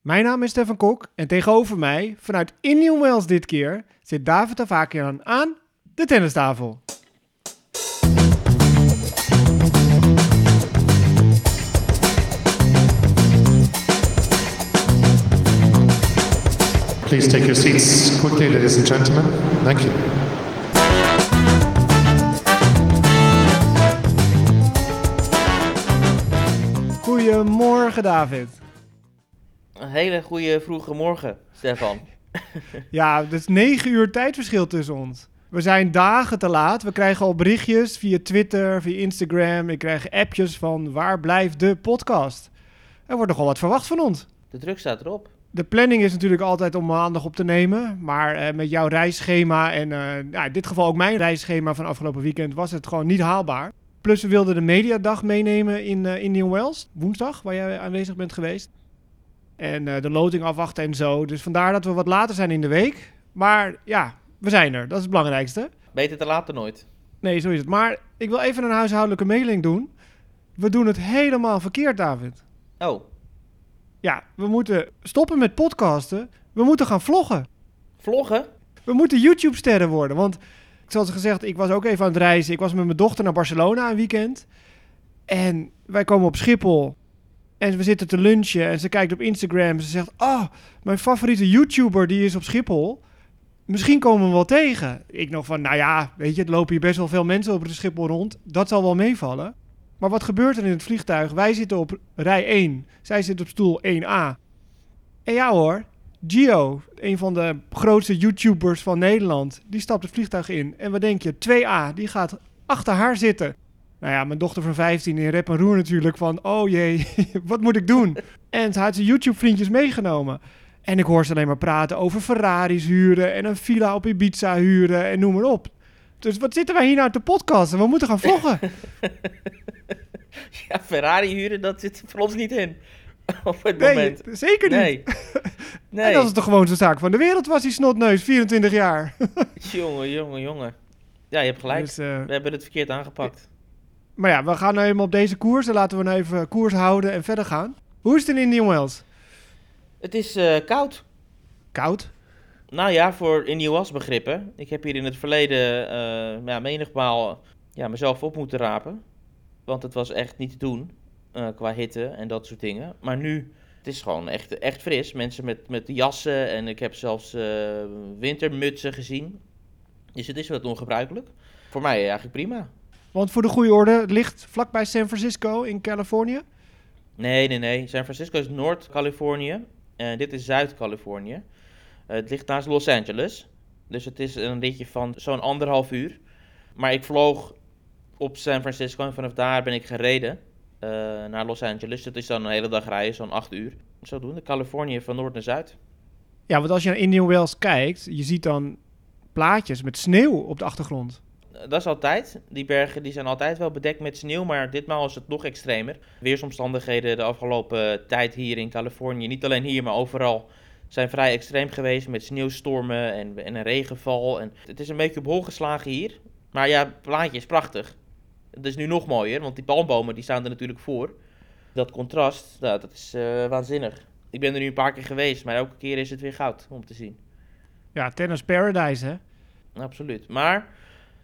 Mijn naam is Stefan Kok en tegenover mij, vanuit Indian Wells dit keer, zit David Avakian aan de tennistafel. Please take your seats quickly, ladies and gentlemen. Thank you. Goedemorgen David. Een hele goede vroege morgen, Stefan. Ja, het is negen uur tijdverschil tussen ons. We zijn dagen te laat. We krijgen al berichtjes via Twitter, via Instagram. Ik krijg appjes van waar blijft de podcast? Er wordt nogal wat verwacht van ons. De druk staat erop. De planning is natuurlijk altijd om maandag op te nemen. Maar eh, met jouw reisschema en eh, ja, in dit geval ook mijn reisschema van afgelopen weekend was het gewoon niet haalbaar. Plus we wilden de mediadag meenemen in uh, Indian Wells, woensdag, waar jij aanwezig bent geweest. En eh, de loting afwachten en zo. Dus vandaar dat we wat later zijn in de week. Maar ja, we zijn er. Dat is het belangrijkste. Beter te laat dan nooit. Nee, zo is het. Maar ik wil even een huishoudelijke mailing doen. We doen het helemaal verkeerd, David. Oh, Ja, we moeten stoppen met podcasten. We moeten gaan vloggen. vloggen? We moeten YouTube-sterren worden. Want, zoals gezegd, ik was ook even aan het reizen. Ik was met mijn dochter naar Barcelona een weekend. En wij komen op Schiphol. En we zitten te lunchen. En ze kijkt op Instagram. Ze zegt: Oh, mijn favoriete YouTuber die is op Schiphol. Misschien komen we wel tegen. Ik nog van: Nou ja, weet je, het lopen hier best wel veel mensen op de Schiphol rond. Dat zal wel meevallen. Maar wat gebeurt er in het vliegtuig? Wij zitten op rij 1. Zij zit op stoel 1A. En ja hoor, Gio, een van de grootste YouTubers van Nederland, die stapt het vliegtuig in. En wat denk je? 2A, die gaat achter haar zitten. Nou ja, mijn dochter van 15 in rep en roer natuurlijk van... Oh jee, wat moet ik doen? En ze had zijn YouTube-vriendjes meegenomen. En ik hoor ze alleen maar praten over Ferraris huren... en een villa op Ibiza huren en noem maar op. Dus wat zitten wij hier nou te podcasten? We moeten gaan vloggen. Ja, Ferrari huren, dat zit voor ons niet in. Op het Nee, moment. zeker niet. Nee. Nee. En dat is de gewoonste zaak van de wereld, was die snotneus, 24 jaar. Jongen, jongen, jongen. Ja, je hebt gelijk. Dus, eh, We hebben het verkeerd aangepakt. Maar ja, we gaan nou eenmaal op deze koers. Dan laten we nou even koers houden en verder gaan. Hoe is het in Indian Wells? Het is eh, koud. Koud. Nou ja, voor in Wells begrippen. Ik heb hier in het verleden eh ja, menigmaal ja, mezelf op moeten rapen. Want het was echt niet te doen eh, qua hitte en dat soort dingen. Maar nu, het is gewoon echt, echt fris. Mensen met, met jassen en ik heb zelfs wintermutsen gezien. Dus het is wat ongebruikelijk. Voor mij eigenlijk prima. Want voor de goede orde, het ligt vlakbij San Francisco in Californië. Nee, nee, nee. San Francisco is Noord-Californië. En dit is Zuid-Californië. Eh, het ligt naast Los Angeles. Dus het is een ritje van zo'n anderhalf uur. Maar ik vloog op San Francisco en vanaf daar ben ik gereden eh, naar Los Angeles. Dat is dan een hele dag rijden, zo'n acht uur. Zodoende, Californië van noord naar zuid. Ja, want als je naar Indian Wells kijkt, je ziet dan plaatjes met sneeuw op de achtergrond. Dat is altijd. Die bergen die zijn altijd wel bedekt met sneeuw, maar ditmaal is het nog extremer. Weersomstandigheden de afgelopen tijd hier in Californië, niet alleen hier, maar overal, zijn vrij extreem geweest met sneeuwstormen en, en een regenval. En het is een beetje op hol geslagen hier. Maar ja, het plaatje is prachtig. Het is nu nog mooier, want die palmbomen die staan er natuurlijk voor. Dat contrast, nou, dat is eh, waanzinnig. Ik ben er nu een paar keer geweest, maar elke keer is het weer goud om te zien. Ja, Tennis Paradise, hè? Absoluut. Maar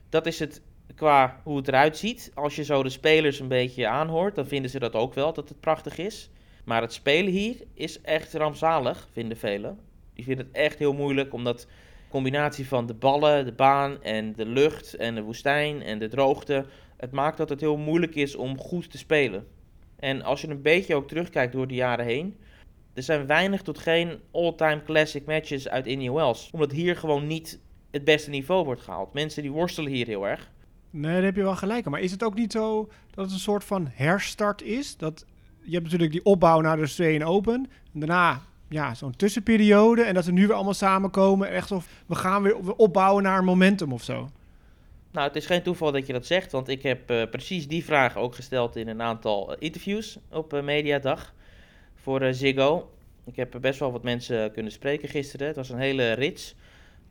dat is het qua hoe het eruit ziet. Als je zo de spelers een beetje aanhoort, dan vinden ze dat ook wel, dat het prachtig is. Maar het spelen hier is echt rampzalig, vinden velen. Die vinden het echt heel moeilijk, omdat de combinatie van de ballen, de baan en de lucht en de woestijn en de droogte... Het maakt dat het heel moeilijk is om goed te spelen. En als je een beetje ook terugkijkt door de jaren heen... Er zijn weinig tot geen all-time classic matches uit Indian Wells. Omdat hier gewoon niet het beste niveau wordt gehaald. Mensen die worstelen hier heel erg. Nee, daar heb je wel gelijk. Maar is het ook niet zo dat het een soort van herstart is? Dat, je hebt natuurlijk die opbouw naar de Australian Open. En daarna ja, zo'n tussenperiode. En dat ze nu weer allemaal samenkomen. Echt of we gaan weer opbouwen naar een momentum of zo. Nou, het is geen toeval dat je dat zegt, want ik heb eh, precies die vraag ook gesteld in een aantal eh, interviews op eh, Mediadag voor Ziggo. Ik heb best wel wat mensen kunnen spreken gisteren. Het was een hele rits.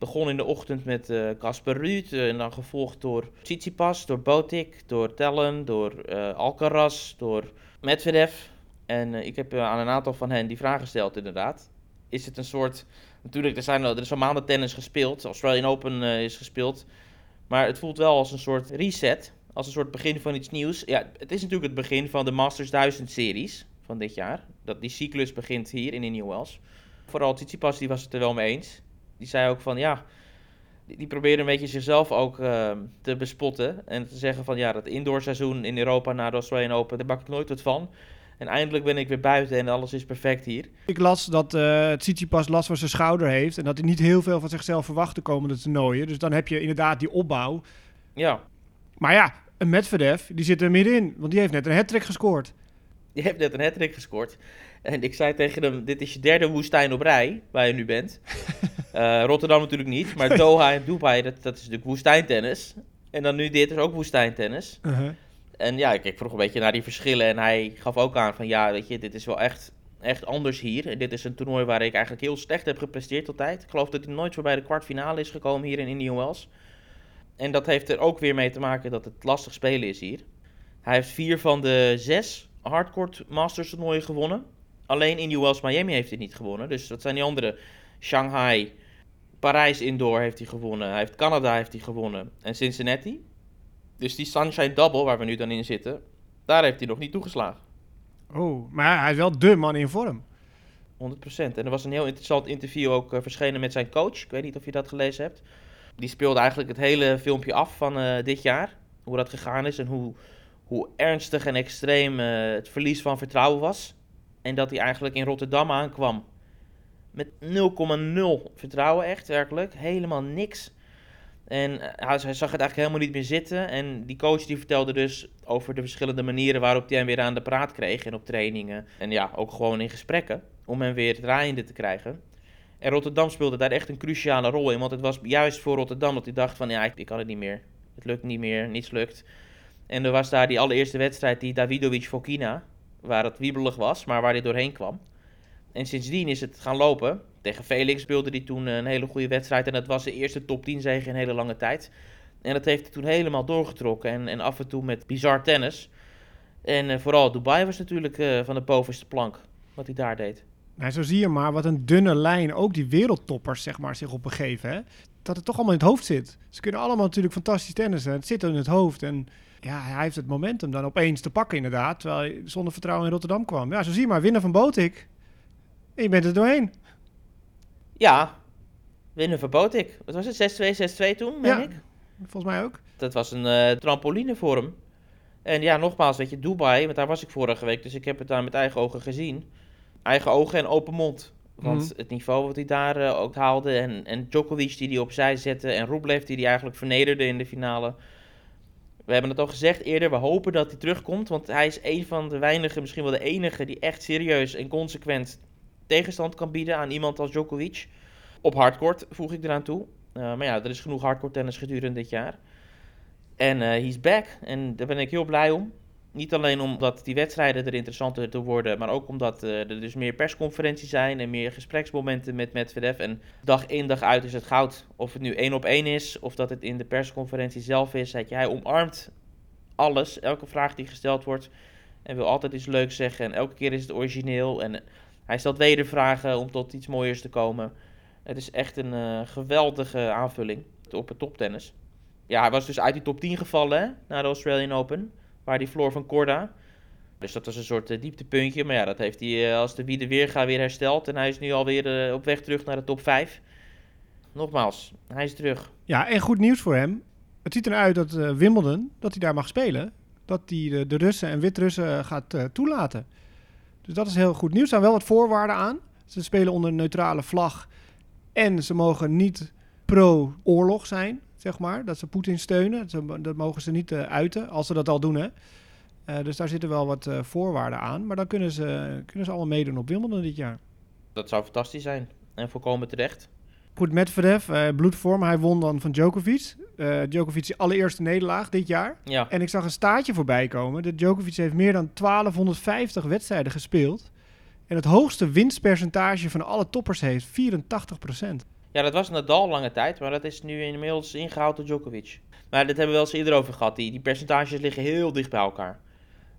Begon in de ochtend met eh, Casper Ruud eh, en dan gevolgd door Tsitsipas, door Botik, door Tellen, door eh, Alcaraz, door Medvedev. En ik heb aan een aantal van hen die vraag gesteld, inderdaad. Is het een soort. Natuurlijk, er, zijn, er is al maanden tennis gespeeld. Australian Open is gespeeld. Maar het voelt wel als een soort reset. Als een soort begin van iets nieuws. Ja, het is natuurlijk het begin van de Masters 1000 series van dit jaar. Dat die cyclus begint hier in Indian Wells. Vooral Tsitsipas die was het er wel mee eens. Die zei ook van ja. Die, die probeerde een beetje zichzelf ook eh, te bespotten. En te zeggen van ja, dat indoorseizoen in Europa na de Australian Open, daar bak ik nooit wat van. En eindelijk ben ik weer buiten en alles is perfect hier. Ik las dat eh Tsitsipas last van zijn schouder heeft en dat hij niet heel veel van zichzelf verwacht de komende toernooien. Dus dan heb je inderdaad die opbouw. Ja, Maar ja, een Medvedev, die zit er middenin, want die heeft net een hat gescoord. je hebt net een hat gescoord. En ik zei tegen hem, dit is je derde woestijn op rij, waar je nu bent. Eh, Rotterdam natuurlijk niet, maar Doha en Dubai, dat, dat is natuurlijk woestijntennis. En dan nu dit is ook woestijntennis. Uh-huh. En ja, ik, ik vroeg een beetje naar die verschillen en hij gaf ook aan van ja, weet je, dit is wel echt, echt anders hier. En dit is een toernooi waar ik eigenlijk heel slecht heb gepresteerd altijd. Ik geloof dat hij nooit voorbij de kwartfinale is gekomen hier in Indian Wells. En dat heeft er ook weer mee te maken dat het lastig spelen is hier. Hij heeft vier van de zes hardcourt Masters toernooien gewonnen. Alleen Indian Wells Miami heeft hij niet gewonnen. Dus dat zijn die andere. Shanghai, Parijs Indoor heeft hij gewonnen. Hij heeft Canada heeft hij gewonnen. En Cincinnati. Dus die Sunshine Double, waar we nu dan in zitten, daar heeft hij nog niet toegeslagen. Oh, maar hij is wel dé man in vorm. 100%. En er was een heel interessant interview ook eh, verschenen met zijn coach. Ik weet niet of je dat gelezen hebt. Die speelde eigenlijk het hele filmpje af van eh, dit jaar. Hoe dat gegaan is en hoe, hoe ernstig en extreem eh, het verlies van vertrouwen was. En dat hij eigenlijk in Rotterdam aankwam. Met 0,0 vertrouwen echt, werkelijk. Helemaal niks. En eh, hij, zag het eigenlijk helemaal niet meer zitten. En die coach die vertelde dus over de verschillende manieren waarop hij hem weer aan de praat kreeg. En op trainingen. En ja, ook gewoon in gesprekken. Om hem weer draaiende te krijgen. En Rotterdam speelde daar echt een cruciale rol in. Want het was juist voor Rotterdam dat hij dacht van... Ja, ik, ik kan het niet meer. Het lukt niet meer. Niets lukt. En er was daar die allereerste wedstrijd, die Davidovic-Fokina. Waar het wiebelig was, maar waar hij doorheen kwam. En sindsdien is het gaan lopen. Tegen Felix speelde hij toen een hele goede wedstrijd. En dat was de eerste top 10 zege in hele lange tijd. En dat heeft hij toen helemaal doorgetrokken. En, en af en toe met bizar tennis. En eh, vooral Dubai was natuurlijk eh, van de bovenste plank. Wat hij daar deed. Nou, zo zie je maar wat een dunne lijn ook die wereldtoppers zeg maar, zich op begeven. Hè? Dat het toch allemaal in het hoofd zit. Ze kunnen allemaal natuurlijk fantastisch tennissen. Het zit in het hoofd. En ja, hij heeft het momentum dan opeens te pakken inderdaad. Terwijl hij zonder vertrouwen in Rotterdam kwam. Ja, zo zie je maar. Winnen van Botik. En je bent er doorheen. Ja, winnen verbood ik. Wat was het? 6-2, 6-2 toen, meen Ja. ik? Volgens mij ook. Dat was een eh, trampoline voor hem. En ja, nogmaals, weet je, Dubai, want daar was ik vorige week, dus ik heb het daar met eigen ogen gezien. Eigen ogen en open mond. Want Mhm. het niveau wat hij daar eh, ook haalde, en, en Djokovic die hij opzij zette, en Rublev die hij eigenlijk vernederde in de finale. We hebben het al gezegd eerder, we hopen dat hij terugkomt, want hij is een van de weinigen, misschien wel de enige, die echt serieus en consequent tegenstand kan bieden aan iemand als Djokovic. Op hardcourt, voeg ik eraan toe. Uh, maar ja, er is genoeg hardcore tennis gedurende dit jaar. En uh, he's back. En daar ben ik heel blij om. Niet alleen omdat die wedstrijden er interessanter te worden, maar ook omdat uh, er dus meer persconferenties zijn en meer gespreksmomenten met Medvedev. En dag in dag uit is het goud. Of het nu één op één is, of dat het in de persconferentie zelf is. Hij omarmt alles, elke vraag die gesteld wordt. En wil altijd iets leuks zeggen. En elke keer is het origineel. En hij stelt wedervragen om tot iets mooiers te komen. Het is echt een uh, geweldige aanvulling op het toptennis. Ja, hij was dus uit die top 10 gevallen hè, na de Australian Open. Waar die floor van Corda. Dus dat was een soort uh, dieptepuntje. Maar ja, dat heeft hij uh, als de wie de weerga weer hersteld. En hij is nu alweer op weg terug naar de top 5. Nogmaals, hij is terug. Ja, en goed nieuws voor hem. Het ziet eruit dat Wimbledon, dat hij daar mag spelen. Dat hij de, de Russen en Wit-Russen gaat toelaten. Dus dat is heel goed nieuws. Er staan wel wat voorwaarden aan. Ze spelen onder een neutrale vlag. En ze mogen niet pro-oorlog zijn, zeg maar. Dat ze Poetin steunen. Dat mogen ze niet uh, uiten, als ze dat al doen, hè. Uh, dus daar zitten wel wat uh, voorwaarden aan. Maar dan kunnen ze, kunnen ze allemaal meedoen op Wimbledon dit jaar. Dat zou fantastisch zijn. En volkomen terecht. Goed, Medvedev, uh, bloedvorm. Hij won dan van Djokovic. Uh, Djokovic allereerste nederlaag dit jaar. Ja. En ik zag een staartje voorbij komen. De Djokovic heeft meer dan 1250 wedstrijden gespeeld. En het hoogste winstpercentage van alle toppers heeft 84% Ja, dat was Nadal lange tijd, maar dat is nu inmiddels ingehaald door Djokovic. Maar dit hebben we wel eens eerder over gehad. Die, die percentages liggen heel dicht bij elkaar.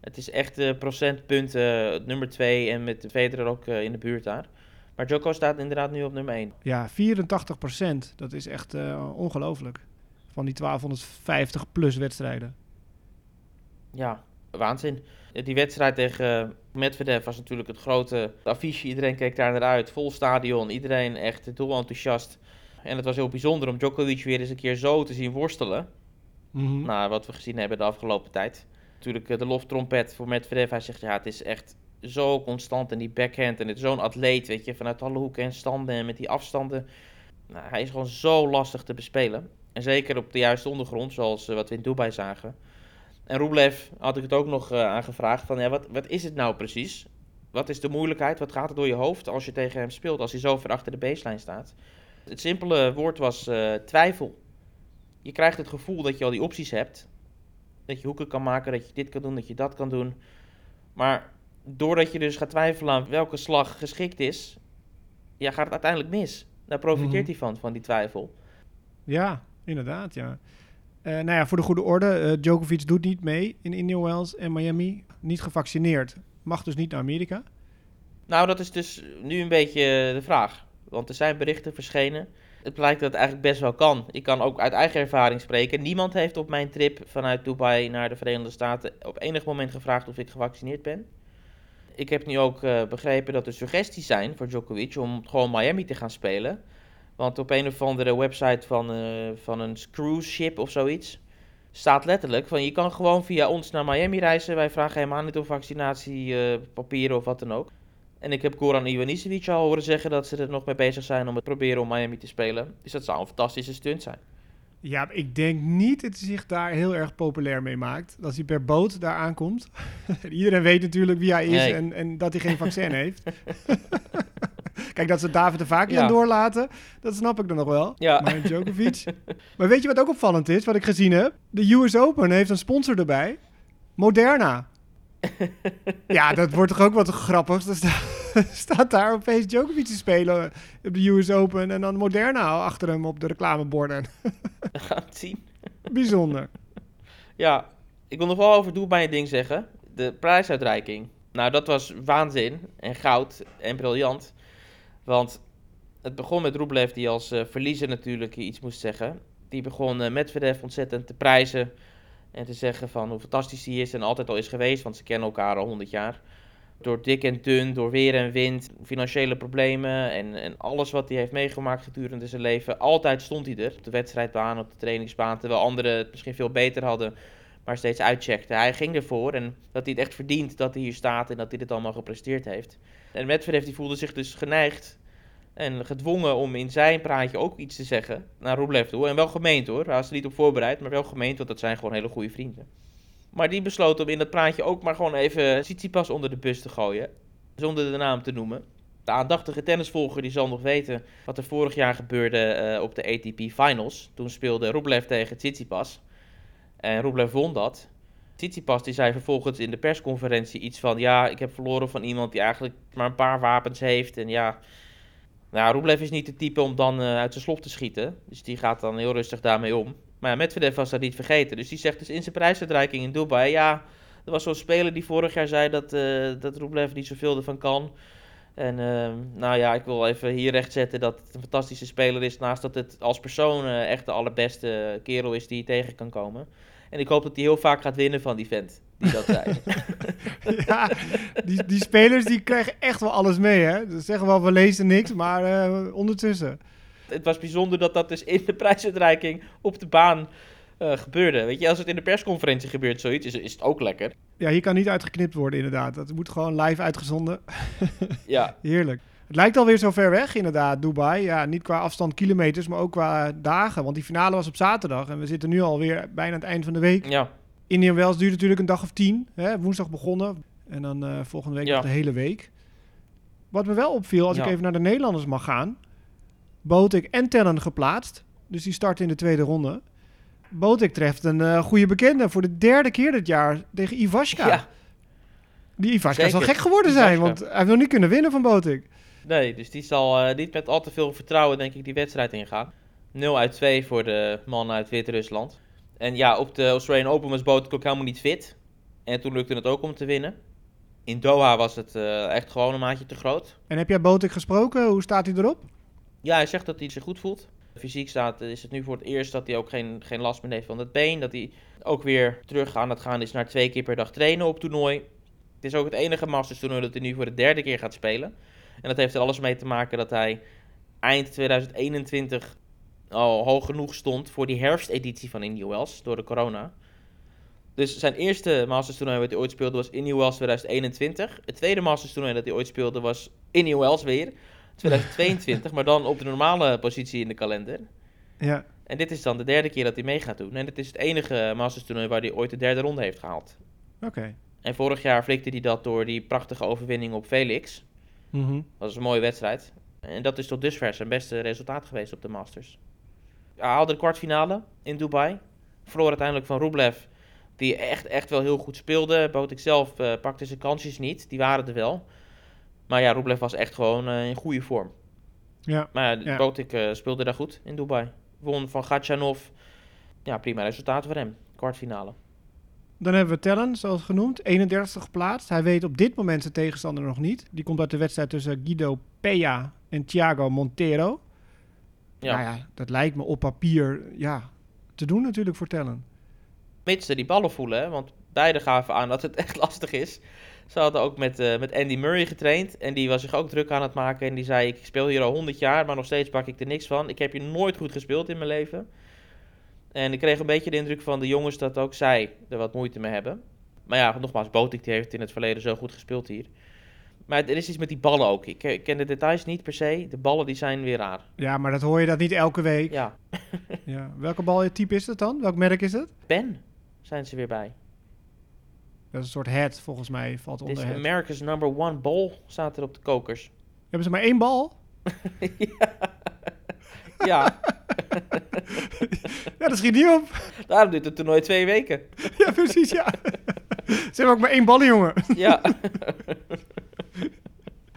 Het is echt uh, procentpunten nummer 2 en met Federer ook in de buurt daar. Maar Joko staat inderdaad nu op nummer 1. Ja, 84 procent. Dat is echt ongelooflijk. Van die 1250 plus wedstrijden. Ja, waanzin. Die wedstrijd tegen Medvedev was natuurlijk het grote affiche. Iedereen keek daar naar uit. Vol stadion. Iedereen echt dol enthousiast. En het was heel bijzonder om Djokovic weer eens een keer zo te zien worstelen. Mm Nou, wat we gezien hebben de afgelopen tijd. Natuurlijk eh, de loftrompet voor Medvedev. Hij zegt, ja, het is echt zo constant en die backhand. En het is zo'n atleet, weet je, vanuit alle hoeken en standen en met die afstanden. Nou, hij is gewoon zo lastig te bespelen. En zeker op de juiste ondergrond, zoals eh, wat we in Dubai zagen. En Rublev had ik het ook nog uh, aangevraagd van, ja, wat, wat is het nou precies? Wat is de moeilijkheid? Wat gaat er door je hoofd als je tegen hem speelt, als hij zo ver achter de baseline staat? Het simpele woord was uh, twijfel. Je krijgt het gevoel dat je al die opties hebt. Dat je hoeken kan maken, dat je dit kan doen, dat je dat kan doen. Maar doordat je dus gaat twijfelen aan welke slag geschikt is, ja, gaat het uiteindelijk mis. Daar profiteert mhm. hij van, van die twijfel. Ja, inderdaad, ja. Uh, nou ja, voor de goede orde, uh, Djokovic doet niet mee in Indian Wells en Miami. Niet gevaccineerd. Mag dus niet naar Amerika. Nou, dat is dus nu een beetje de vraag. Want er zijn berichten verschenen. Het blijkt dat het eigenlijk best wel kan. Ik kan ook uit eigen ervaring spreken. Niemand heeft op mijn trip vanuit Dubai naar de Verenigde Staten op enig moment gevraagd of ik gevaccineerd ben. Ik heb nu ook begrepen dat er suggesties zijn voor Djokovic om gewoon Miami te gaan spelen. Want op een of andere website van, uh, van een cruise ship of zoiets staat letterlijk van je kan gewoon via ons naar Miami reizen. Wij vragen helemaal niet om vaccinatiepapieren uh, of wat dan ook. En ik heb Goran Ivanisevic al horen zeggen dat ze er nog mee bezig zijn om het proberen om Miami te spelen. Dus dat zou een fantastische stunt zijn. Ja, ik denk niet dat hij zich daar heel erg populair mee maakt. Als hij per boot daar aankomt. Iedereen weet natuurlijk wie hij is en, en dat hij geen vaccin heeft. Kijk, dat ze David de Vaak ja. doorlaten, dat snap ik dan nog wel. Ja. Maar Djokovic. maar weet je wat ook opvallend is, wat ik gezien heb? De US Open heeft een sponsor erbij. Moderna. ja, dat wordt toch ook wat grappig. Er staat daar opeens Djokovic te spelen op de US Open en dan Moderna achter hem op de reclameborden. We gaan het zien. Bijzonder. Ja, ik wil nog wel over Dubai een ding zeggen. De prijsuitreiking. Nou, dat was waanzin en goud en briljant. Want het begon met Rublev, die als uh, verliezer natuurlijk iets moest zeggen. Die begon uh, Medvedev ontzettend te prijzen. En te zeggen van hoe fantastisch hij is en altijd al is geweest, want ze kennen elkaar al 100 jaar. Door dik en dun, door weer en wind, financiële problemen en, en alles wat hij heeft meegemaakt gedurende zijn leven. Altijd stond hij er, op de wedstrijdbaan, op de trainingsbaan, terwijl anderen het misschien veel beter hadden, maar steeds uitcheckte. Hij ging ervoor en dat hij het echt verdient dat hij hier staat en dat hij dit allemaal gepresteerd heeft. En Medvedev die voelde zich dus geneigd en gedwongen om in zijn praatje ook iets te zeggen naar Rublev toe. En wel gemeend hoor, hij was er niet op voorbereid, maar wel gemeend, want dat zijn gewoon hele goede vrienden. Maar die besloot om in dat praatje ook maar gewoon even Tsitsipas onder de bus te gooien. Zonder de naam te noemen. De aandachtige tennisvolger die zal nog weten wat er vorig jaar gebeurde uh, op de ATP Finals. Toen speelde Rublev tegen Tsitsipas. En Rublev won dat. Tsitsipas die zei vervolgens in de persconferentie iets van... Ja, ik heb verloren van iemand die eigenlijk maar een paar wapens heeft. En ja, nou, Rublev is niet de type om dan uh, uit zijn slof te schieten. Dus die gaat dan heel rustig daarmee om. Maar ja, Medvedev was dat niet vergeten. Dus die zegt dus in zijn prijsuitreiking in Dubai... Ja, er was zo'n speler die vorig jaar zei dat, uh, dat Rublev niet zoveel ervan kan. En uh, nou ja, ik wil even hier rechtzetten dat het een fantastische speler is. Naast dat het als persoon echt de allerbeste kerel is die tegen kan komen. En ik hoop dat hij heel vaak gaat winnen van die vent die dat zei. ja, die, die spelers die krijgen echt wel alles mee, hè? Ze zeggen wel, we lezen niks, maar uh, ondertussen. Het was bijzonder dat dat dus in de prijsuitreiking op de baan uh, gebeurde. Weet je, als het in de persconferentie gebeurt zoiets, is, is het ook lekker. Ja, hier kan niet uitgeknipt worden inderdaad. Dat moet gewoon live uitgezonden. ja. Heerlijk. Het lijkt alweer zo ver weg, inderdaad, Dubai. Ja, niet qua afstand kilometers, maar ook qua dagen. Want die finale was op zaterdag en we zitten nu alweer bijna aan het eind van de week. Ja. Indian Wells duurt natuurlijk een dag of tien. Hè? Woensdag begonnen en dan uh, volgende week nog de hele week. Wat me wel opviel, als ik even naar de Nederlanders mag gaan. Botik en Tellen geplaatst. Dus die starten in de tweede ronde. Botik treft een uh, goede bekende voor de derde keer dit jaar tegen Ivaska. Ja. Die Ivaska zal gek geworden zijn, want hij heeft nog niet kunnen winnen van Botik. Nee, dus die zal uh, niet met al te veel vertrouwen, denk ik, die wedstrijd ingaan. 0 uit 2 voor de man uit Wit-Rusland. En ja, op de Australian Open was Botek ook helemaal niet fit. En toen lukte het ook om te winnen. In Doha was het eh, echt gewoon een maatje te groot. En heb jij Botik gesproken? Hoe staat hij erop? Ja, hij zegt dat hij zich goed voelt. Fysiek staat, is het nu voor het eerst dat hij ook geen, geen last meer heeft van het been. Dat hij ook weer terug aan het gaan is naar twee keer per dag trainen op toernooi. Het is ook het enige Masters toernooi dat hij nu voor de derde keer gaat spelen. En dat heeft er alles mee te maken dat hij eind 2021 al hoog genoeg stond voor die herfsteditie van Indian Wells door de corona. Dus zijn eerste Masters toernooi wat hij ooit speelde was Indian Wells 2021. Het tweede Masters toernooi dat hij ooit speelde was Indian Wells weer 2022, maar dan op de normale positie in de kalender. Ja. En dit is dan de derde keer dat hij mee gaat doen. En het is het enige Masters toernooi waar hij ooit de derde ronde heeft gehaald. Oké. En vorig jaar flikte hij dat door die prachtige overwinning op Felix. Mhm. Dat was een mooie wedstrijd. En dat is tot dusver zijn beste resultaat geweest op de Masters. Hij haalde de kwartfinale in Dubai. Verloor uiteindelijk van Rublev, die echt, echt wel heel goed speelde. Botik zelf eh, pakte zijn kansjes niet, die waren er wel. Maar ja, Rublev was echt gewoon eh, in goede vorm. Ja. Maar ja. Botik eh, speelde daar goed in Dubai. Won van Gatchanov. Ja, prima resultaat voor hem. Kwartfinale. Dan hebben we Tellen, zoals genoemd, 31 geplaatst. Hij weet op dit moment zijn tegenstander nog niet. Die komt uit de wedstrijd tussen Guido Peja en Thiago Montero. Ja. Nou ja, dat lijkt me op papier ja, te doen natuurlijk voor Tellen. Mits ze die ballen voelen, hè, want beide gaven aan dat het echt lastig is. Ze hadden ook met, eh, met Andy Murray getraind en die was zich ook druk aan het maken. En die zei, ik speel hier al 100 jaar, maar nog steeds pak ik er niks van. Ik heb hier nooit goed gespeeld in mijn leven. En ik kreeg een beetje de indruk van de jongens dat ook zij er wat moeite mee hebben. Maar ja, nogmaals, Botik die heeft in het verleden zo goed gespeeld hier. Maar er is iets met die ballen ook. Ik, ken de details niet per se. De ballen die zijn weer raar. Ja, maar dat hoor je dat niet elke week. Ja, Ja. Welke baltype is dat dan? Welk merk is het? Ben zijn ze weer bij. Dat is een soort head, volgens mij, valt Dit onder is head. America's number one ball, staat er op de kokers. Hebben ze maar één bal? Ja, Ja, dat schiet niet op. daarom duurt het toernooi twee weken. ja, precies, ja. ze hebben ook maar één ballen, jongen. Ja,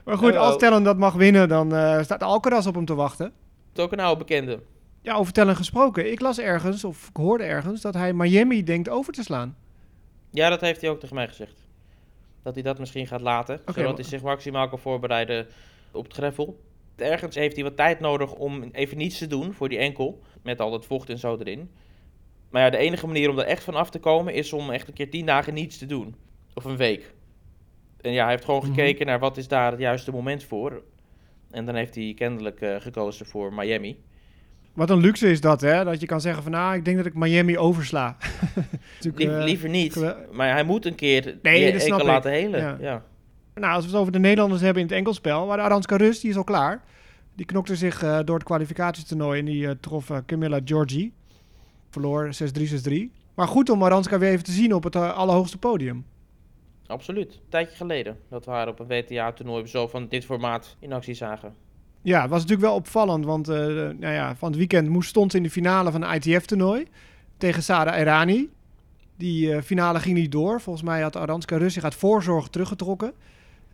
Maar goed, Oh. als Tellen dat mag winnen, dan eh, staat Alcaraz op hem te wachten. het is ook een oude bekende. Ja, over Tellen gesproken. Ik las ergens, of ik hoorde ergens, dat hij Miami denkt over te slaan. Ja, dat heeft hij ook tegen mij gezegd. Dat hij dat misschien gaat laten, zodat maar- hij zich maximaal kan voorbereiden op het greffel. Ergens heeft hij wat tijd nodig om even niets te doen voor die enkel, met al dat vocht en zo erin. Maar ja, de enige manier om er echt van af te komen is om echt een keer tien dagen niets te doen. Of een week. En ja, hij heeft gewoon Mhm. gekeken naar wat is daar het juiste moment voor. En dan heeft hij kennelijk eh, gekozen voor Miami. Wat een luxe is dat, hè? Dat je kan zeggen van, nou, ik denk dat ik Miami oversla. Lief- eh, liever niet. Maar hij moet een keer Nee, die laten helen. Ja. Ja. Nou, als we het over de Nederlanders hebben in het enkelspel, waar de Aranska Rus, die is al klaar. Die knokte zich eh, door het kwalificatietoernooi en die eh, trof eh, Camilla Giorgi. Verloor 6-3, 6-3. Maar goed om Aranska weer even te zien op het allerhoogste podium. Absoluut. Een tijdje geleden dat we haar op een WTA-toernooi zo van dit formaat in actie zagen. Ja, het was natuurlijk wel opvallend, want nou ja, van het weekend moest, stond ze in de finale van het ITF-toernooi tegen Sara Errani. Die finale ging niet door. Volgens mij had Aranska Rus zich uit voorzorg teruggetrokken.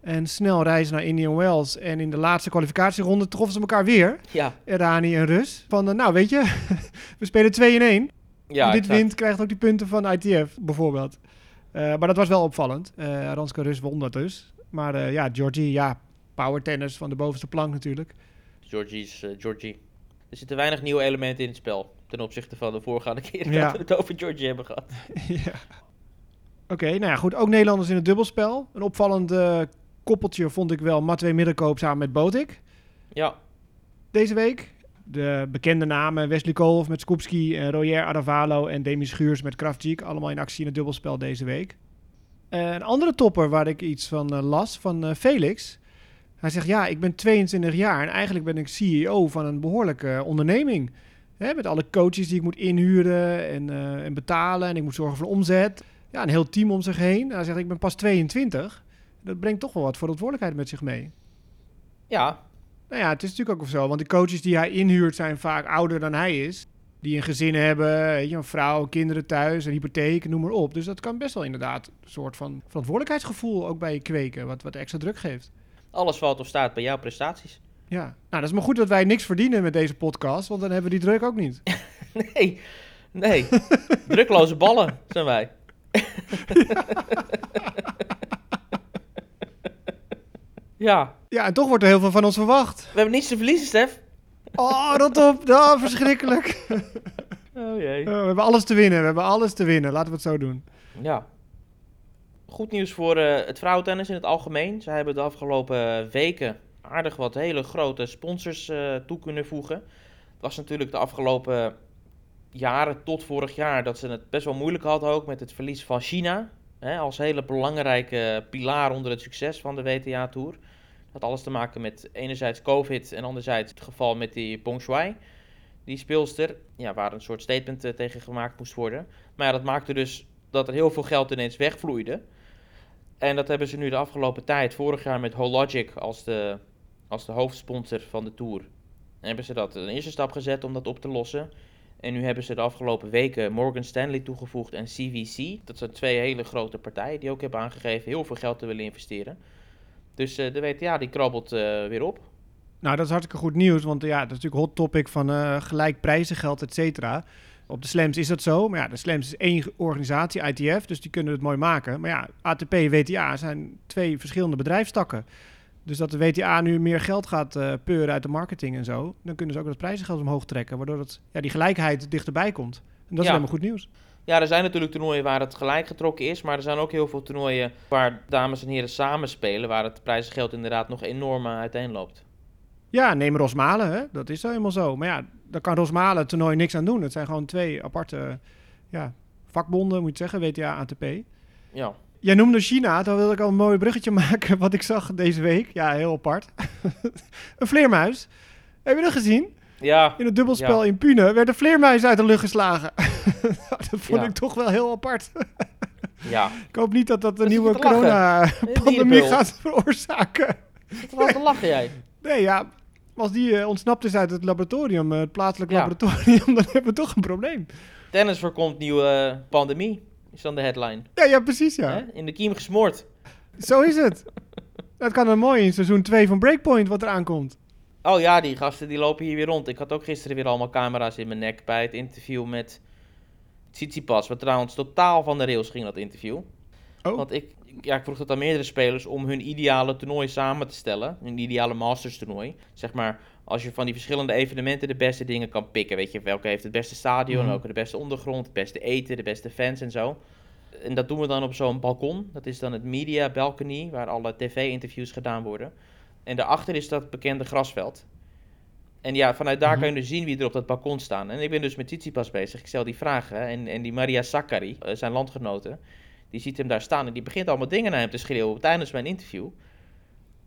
En snel reizen naar Indian Wells. En in de laatste kwalificatieronde troffen ze elkaar weer. Ja, Errani en Rus. Van, eh, nou weet je, we spelen 2 in 1. ja dit exact. wint, krijgt ook die punten van ITF, bijvoorbeeld. Eh, maar dat was wel opvallend. Eh Aranska Rus won dat dus. Maar ja, Georgie, ja, power tennis van de bovenste plank natuurlijk. Georgie's eh, Georgie. Er zitten weinig nieuwe elementen in het spel. Ten opzichte van de voorgaande keer Ja. dat we het over Georgie hebben gehad. ja. Oké, nou ja, goed. Ook Nederlanders in het dubbelspel. Een opvallend eh, koppeltje vond ik wel Matwee Middelkoop samen met Botik. Ja, Deze week. De bekende namen Wesley Koolhoff met Skupski, en Royer Aravalo en Demi Schuurs met Kraftjeek. Allemaal in actie in het dubbelspel deze week. Eh, een andere topper waar ik iets van eh, las, van eh, Felix. Hij zegt, ja, ik ben 22 jaar en eigenlijk ben ik CEO van een behoorlijke eh, onderneming. Hè, met alle coaches die ik moet inhuren en, en betalen en ik moet zorgen voor omzet. Ja, een heel team om zich heen. Hij zegt, ik ben pas 22. Dat brengt toch wel wat verantwoordelijkheid met zich mee. ja, Nou ja, het is natuurlijk ook zo. Want de coaches die hij inhuurt zijn vaak ouder dan hij is. Die een gezin hebben, weet je, een vrouw, kinderen thuis, een hypotheek, noem maar op. Dus dat kan best wel inderdaad een soort van verantwoordelijkheidsgevoel ook bij je kweken. Wat, wat extra druk geeft. alles valt of staat bij jouw prestaties. Ja, nou dat is maar goed dat wij niks verdienen met deze podcast. Want dan hebben we die druk ook niet. Nee, nee. Drukloze ballen zijn wij. ja, Ja, en toch wordt er heel veel van ons verwacht. we hebben niets te verliezen, Stef. Oh, rot op. Oh, verschrikkelijk. Oh jee. Oh, we hebben alles te winnen. We hebben alles te winnen. Laten we het zo doen. Ja. Goed nieuws voor eh, het vrouwentennis in het algemeen. Zij hebben de afgelopen weken aardig wat hele grote sponsors eh, toe kunnen voegen. Het was natuurlijk de afgelopen jaren tot vorig jaar dat ze het best wel moeilijk hadden ook met het verlies van China. Hè, als hele belangrijke pilaar onder het succes van de WTA-tour. Dat had alles te maken met enerzijds COVID en anderzijds het geval met die Peng Shuai. Die speelster, ja, waar een soort statement eh, tegen gemaakt moest worden. Maar ja, dat maakte dus dat er heel veel geld ineens wegvloeide. En dat hebben ze nu de afgelopen tijd, vorig jaar met Hologic als de, als de hoofdsponsor van de Tour, hebben ze dat een eerste stap gezet om dat op te lossen. En nu hebben ze de afgelopen weken Morgan Stanley toegevoegd en CVC. Dat zijn twee hele grote partijen die ook hebben aangegeven heel veel geld te willen investeren. Dus eh, de WTA die krabbelt eh, weer op. Nou, dat is hartstikke goed nieuws. Want ja, dat is natuurlijk hot topic van eh, gelijk prijzengeld, et cetera. Op de slams is dat zo. Maar ja, de slams is één organisatie, ITF. Dus die kunnen het mooi maken. Maar ja, ATP en WTA zijn twee verschillende bedrijfstakken. Dus dat de WTA nu meer geld gaat eh, peuren uit de marketing en zo. Dan kunnen ze ook dat prijzengeld omhoog trekken. Waardoor het, ja, die gelijkheid dichterbij komt. En dat is helemaal goed nieuws. Ja, er zijn natuurlijk toernooien waar het gelijk getrokken is. Maar er zijn ook heel veel toernooien waar dames en heren samen spelen. Waar het prijzengeld inderdaad nog enorm eh, uiteenloopt. Ja, neem Rosmalen, hè? dat is helemaal zo. Maar ja, daar kan Rosmalen het toernooi niks aan doen. Het zijn gewoon twee aparte ja, vakbonden, moet je zeggen, WTA, ATP. Ja. Jij noemde China, dan wilde ik al een mooi bruggetje maken wat ik zag deze week. Ja, heel apart. een vleermuis. Heb je dat gezien? Ja, In het dubbelspel Ja. in Pune werd een vleermuis uit de lucht geslagen. dat vond Ja. ik toch wel heel apart. ja. ik hoop niet dat dat je nieuwe corona-pandemie gaat veroorzaken. Zit er wel te lachen jij? Nee, ja, als die eh, ontsnapt is uit het laboratorium, eh, het plaatselijk Ja. laboratorium, dan hebben we toch een probleem. Tennis voorkomt nieuwe eh, pandemie, is dan de headline. Ja, ja, precies, ja. Hè? In de kiem gesmoord. Zo is het. Dat kan dan mooi in seizoen 2 van Breakpoint wat er aankomt. Oh ja, die gasten die lopen hier weer rond. Ik had ook gisteren weer allemaal camera's in mijn nek bij het interview met Tsitsipas. Wat trouwens totaal van de rails ging, dat interview. Oh. Want ik, ja, ik vroeg dat aan meerdere spelers om hun ideale toernooi samen te stellen. Hun ideale Masters toernooi. Zeg maar, als je van die verschillende evenementen de beste dingen kan pikken. Weet je, welke heeft het beste stadion, Mhm. welke de beste ondergrond, het beste eten, de beste fans en zo. En dat doen we dan op zo'n balkon. Dat is dan het media balcony, waar alle tv-interviews gedaan worden. En daarachter is dat bekende grasveld. En ja, vanuit daar kan je dus zien wie er op dat balkon staan. En ik ben dus met Tsitsipas bezig. Ik stel die vragen. En, en die Maria Sakkari, eh, zijn landgenote, die ziet hem daar staan. En die begint allemaal dingen naar hem te schreeuwen tijdens mijn interview.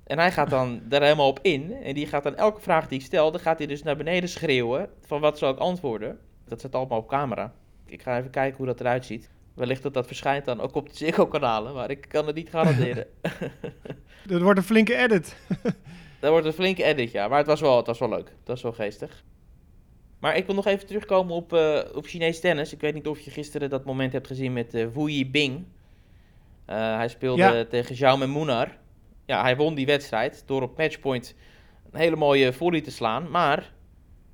En hij gaat dan daar helemaal op in. En die gaat dan elke vraag die ik stel, dan gaat hij dus naar beneden schreeuwen. Van wat zal ik antwoorden? Dat zit allemaal op camera. Ik ga even kijken hoe dat eruit ziet. Wellicht dat dat verschijnt dan ook op de Ziggo-kanalen. Maar ik kan het niet garanderen. Dat wordt een flinke edit. Dat wordt een flinke edit, ja. Maar het was wel, het was wel leuk. Het was wel geestig. Maar ik wil nog even terugkomen op, eh, op Chinees tennis. Ik weet niet of je gisteren dat moment hebt gezien met eh Wu Yibing. Eh, hij speelde Ja. tegen Xiaomi Munar. Ja, hij won die wedstrijd door op matchpoint een hele mooie volley te slaan. Maar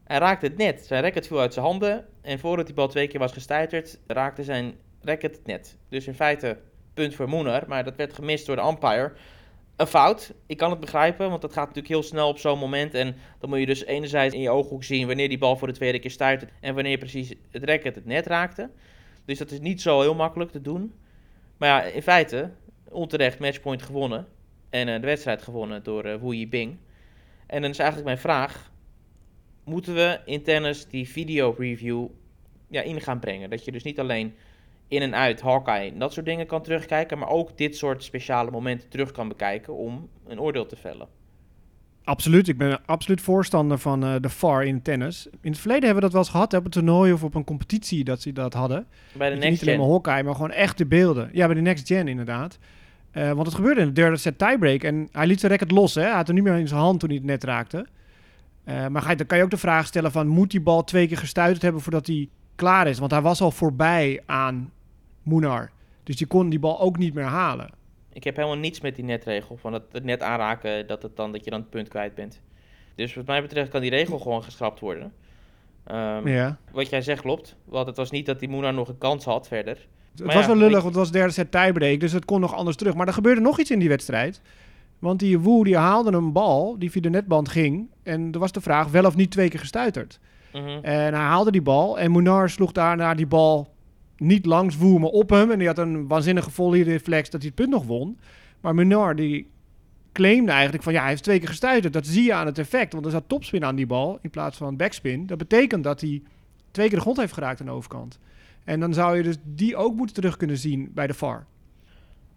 hij raakte het net. Zijn racket viel uit zijn handen. En voordat die bal twee keer was gestuiterd, raakte zijn racket het net. Dus in feite punt voor Munar. Maar dat werd gemist door de umpire een fout. Ik kan het begrijpen, want dat gaat natuurlijk heel snel op zo'n moment. En dan moet je dus enerzijds in je ooghoek zien wanneer die bal voor de tweede keer stuit en wanneer precies het racket het net raakte. Dus dat is niet zo heel makkelijk te doen. Maar ja, in feite, onterecht matchpoint gewonnen. En eh, de wedstrijd gewonnen door eh Wu Yibing. En dan is eigenlijk mijn vraag, moeten we in tennis die video review ja, in gaan brengen? Dat je dus niet alleen in en uit Hawkeye en dat soort dingen kan terugkijken, maar ook dit soort speciale momenten terug kan bekijken om een oordeel te vellen. Absoluut, ik ben absoluut voorstander van eh, de VAR in tennis. In het verleden hebben we dat wel eens gehad, hè, op een toernooi of op een competitie dat ze dat hadden. Bij de Dat Next niet alleen maar Hawkeye, maar gewoon echte beelden. Ja, bij de Next Gen inderdaad. Eh, want het gebeurde in de derde set tiebreak en hij liet zijn racket los. Hè? Hij had hem niet meer in zijn hand toen hij het net raakte. Eh, maar dan kan je ook de vraag stellen van, moet die bal twee keer gestuiterd hebben voordat hij klaar is? Want hij was al voorbij aan Munar. Dus die kon die bal ook niet meer halen. Ik heb helemaal niets met die netregel. Van het, het net aanraken, dat, het dan, dat je dan het punt kwijt bent. Dus wat mij betreft kan die regel gewoon geschrapt worden. Ehm, Ja. Wat jij zegt klopt. Want het was niet dat die Moenar nog een kans had verder. Het Maar was ja, wel lullig, want het was derde set tiebreak, dus het kon nog anders terug. Maar er gebeurde nog iets in die wedstrijd. Want die Woe die haalde een bal die via de netband ging. En er was de vraag wel of niet twee keer gestuiterd. Mhm. En hij haalde die bal en Munar sloeg daarna die bal niet langs Woe, maar op hem. En die had een waanzinnige volley reflex dat hij het punt nog won. Maar Munar die claimde eigenlijk van ja, hij heeft twee keer gestuiterd. Dat zie je aan het effect, want er zat topspin aan die bal in plaats van backspin. Dat betekent dat hij twee keer de grond heeft geraakt aan de overkant. En dan zou je dus die ook moeten terug kunnen zien bij de VAR.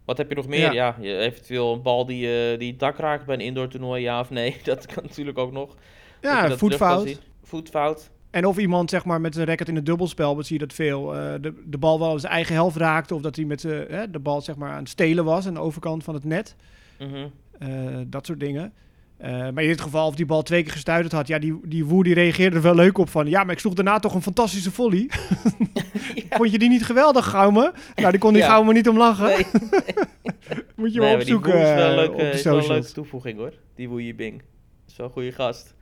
Wat heb je nog meer? Ja. Eventueel een bal die, eh, die het dak raakt bij een indoor toernooi, ja of nee. Dat kan natuurlijk ook nog. Ja, voetfout. Voetfout. En of iemand zeg maar met zijn racket in het dubbelspel, wat zie je dat veel, eh, de, de bal wel zijn eigen helft raakte. Of dat hij met hè, de bal zeg maar aan het stelen was aan de overkant van het net. Mhm. Eh, dat soort dingen. Maar in dit geval, of die bal twee keer gestuiterd had, ja, die, die Woe die reageerde er wel leuk op van, ja, maar ik sloeg daarna toch een fantastische volley. Vond je die niet geweldig, Gaume? Nou, die kon die Ja. Gaume niet om lachen. Nee, Moet je nee, wel die opzoeken Woe is wel een leuke, op de is wel een socials. leuke toevoeging hoor. Die Woe Bing. Is wel een goede gast.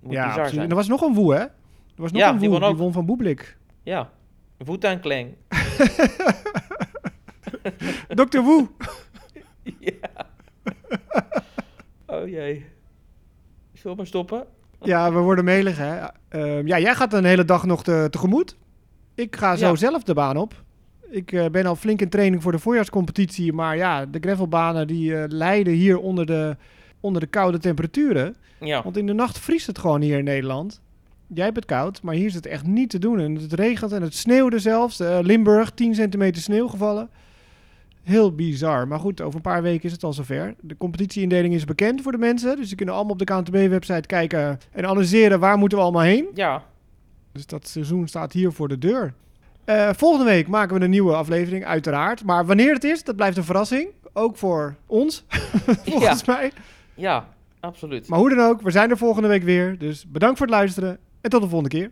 Moet Ja, bizar absoluut. zijn. En er was nog een Woe, hè? Er was nog Ja, een die Woe, won die won van Boeblik. Ja. Voet aan Kleng. Dr. Woe. ja. Oh jee. Zullen we maar stoppen? Ja, we worden melig, hè. Ehm, ja, jij gaat een hele dag nog te, tegemoet. Ik ga zo Ja. zelf de baan op. Ik eh, ben al flink in training voor de voorjaarscompetitie. Maar ja, de gravelbanen die eh, lijden hier onder de, onder de koude temperaturen. Ja. Want in de nacht vriest het gewoon hier in Nederland. Jij hebt het koud, maar hier is het echt niet te doen. En het regent en het sneeuwde zelfs. Eh, Limburg, 10 centimeter sneeuw gevallen. Heel bizar. Maar goed, over een paar weken is het al zover. De competitieindeling is bekend voor de mensen. Dus ze kunnen allemaal op de KNTB-website kijken en analyseren waar moeten we allemaal heen. Ja. Dus dat seizoen staat hier voor de deur. Eh, volgende week maken we een nieuwe aflevering, uiteraard. Maar wanneer het is, dat blijft een verrassing. Ook voor ons, volgens mij. Ja, absoluut. Maar hoe dan ook, we zijn er volgende week weer. Dus bedankt voor het luisteren en tot de volgende keer.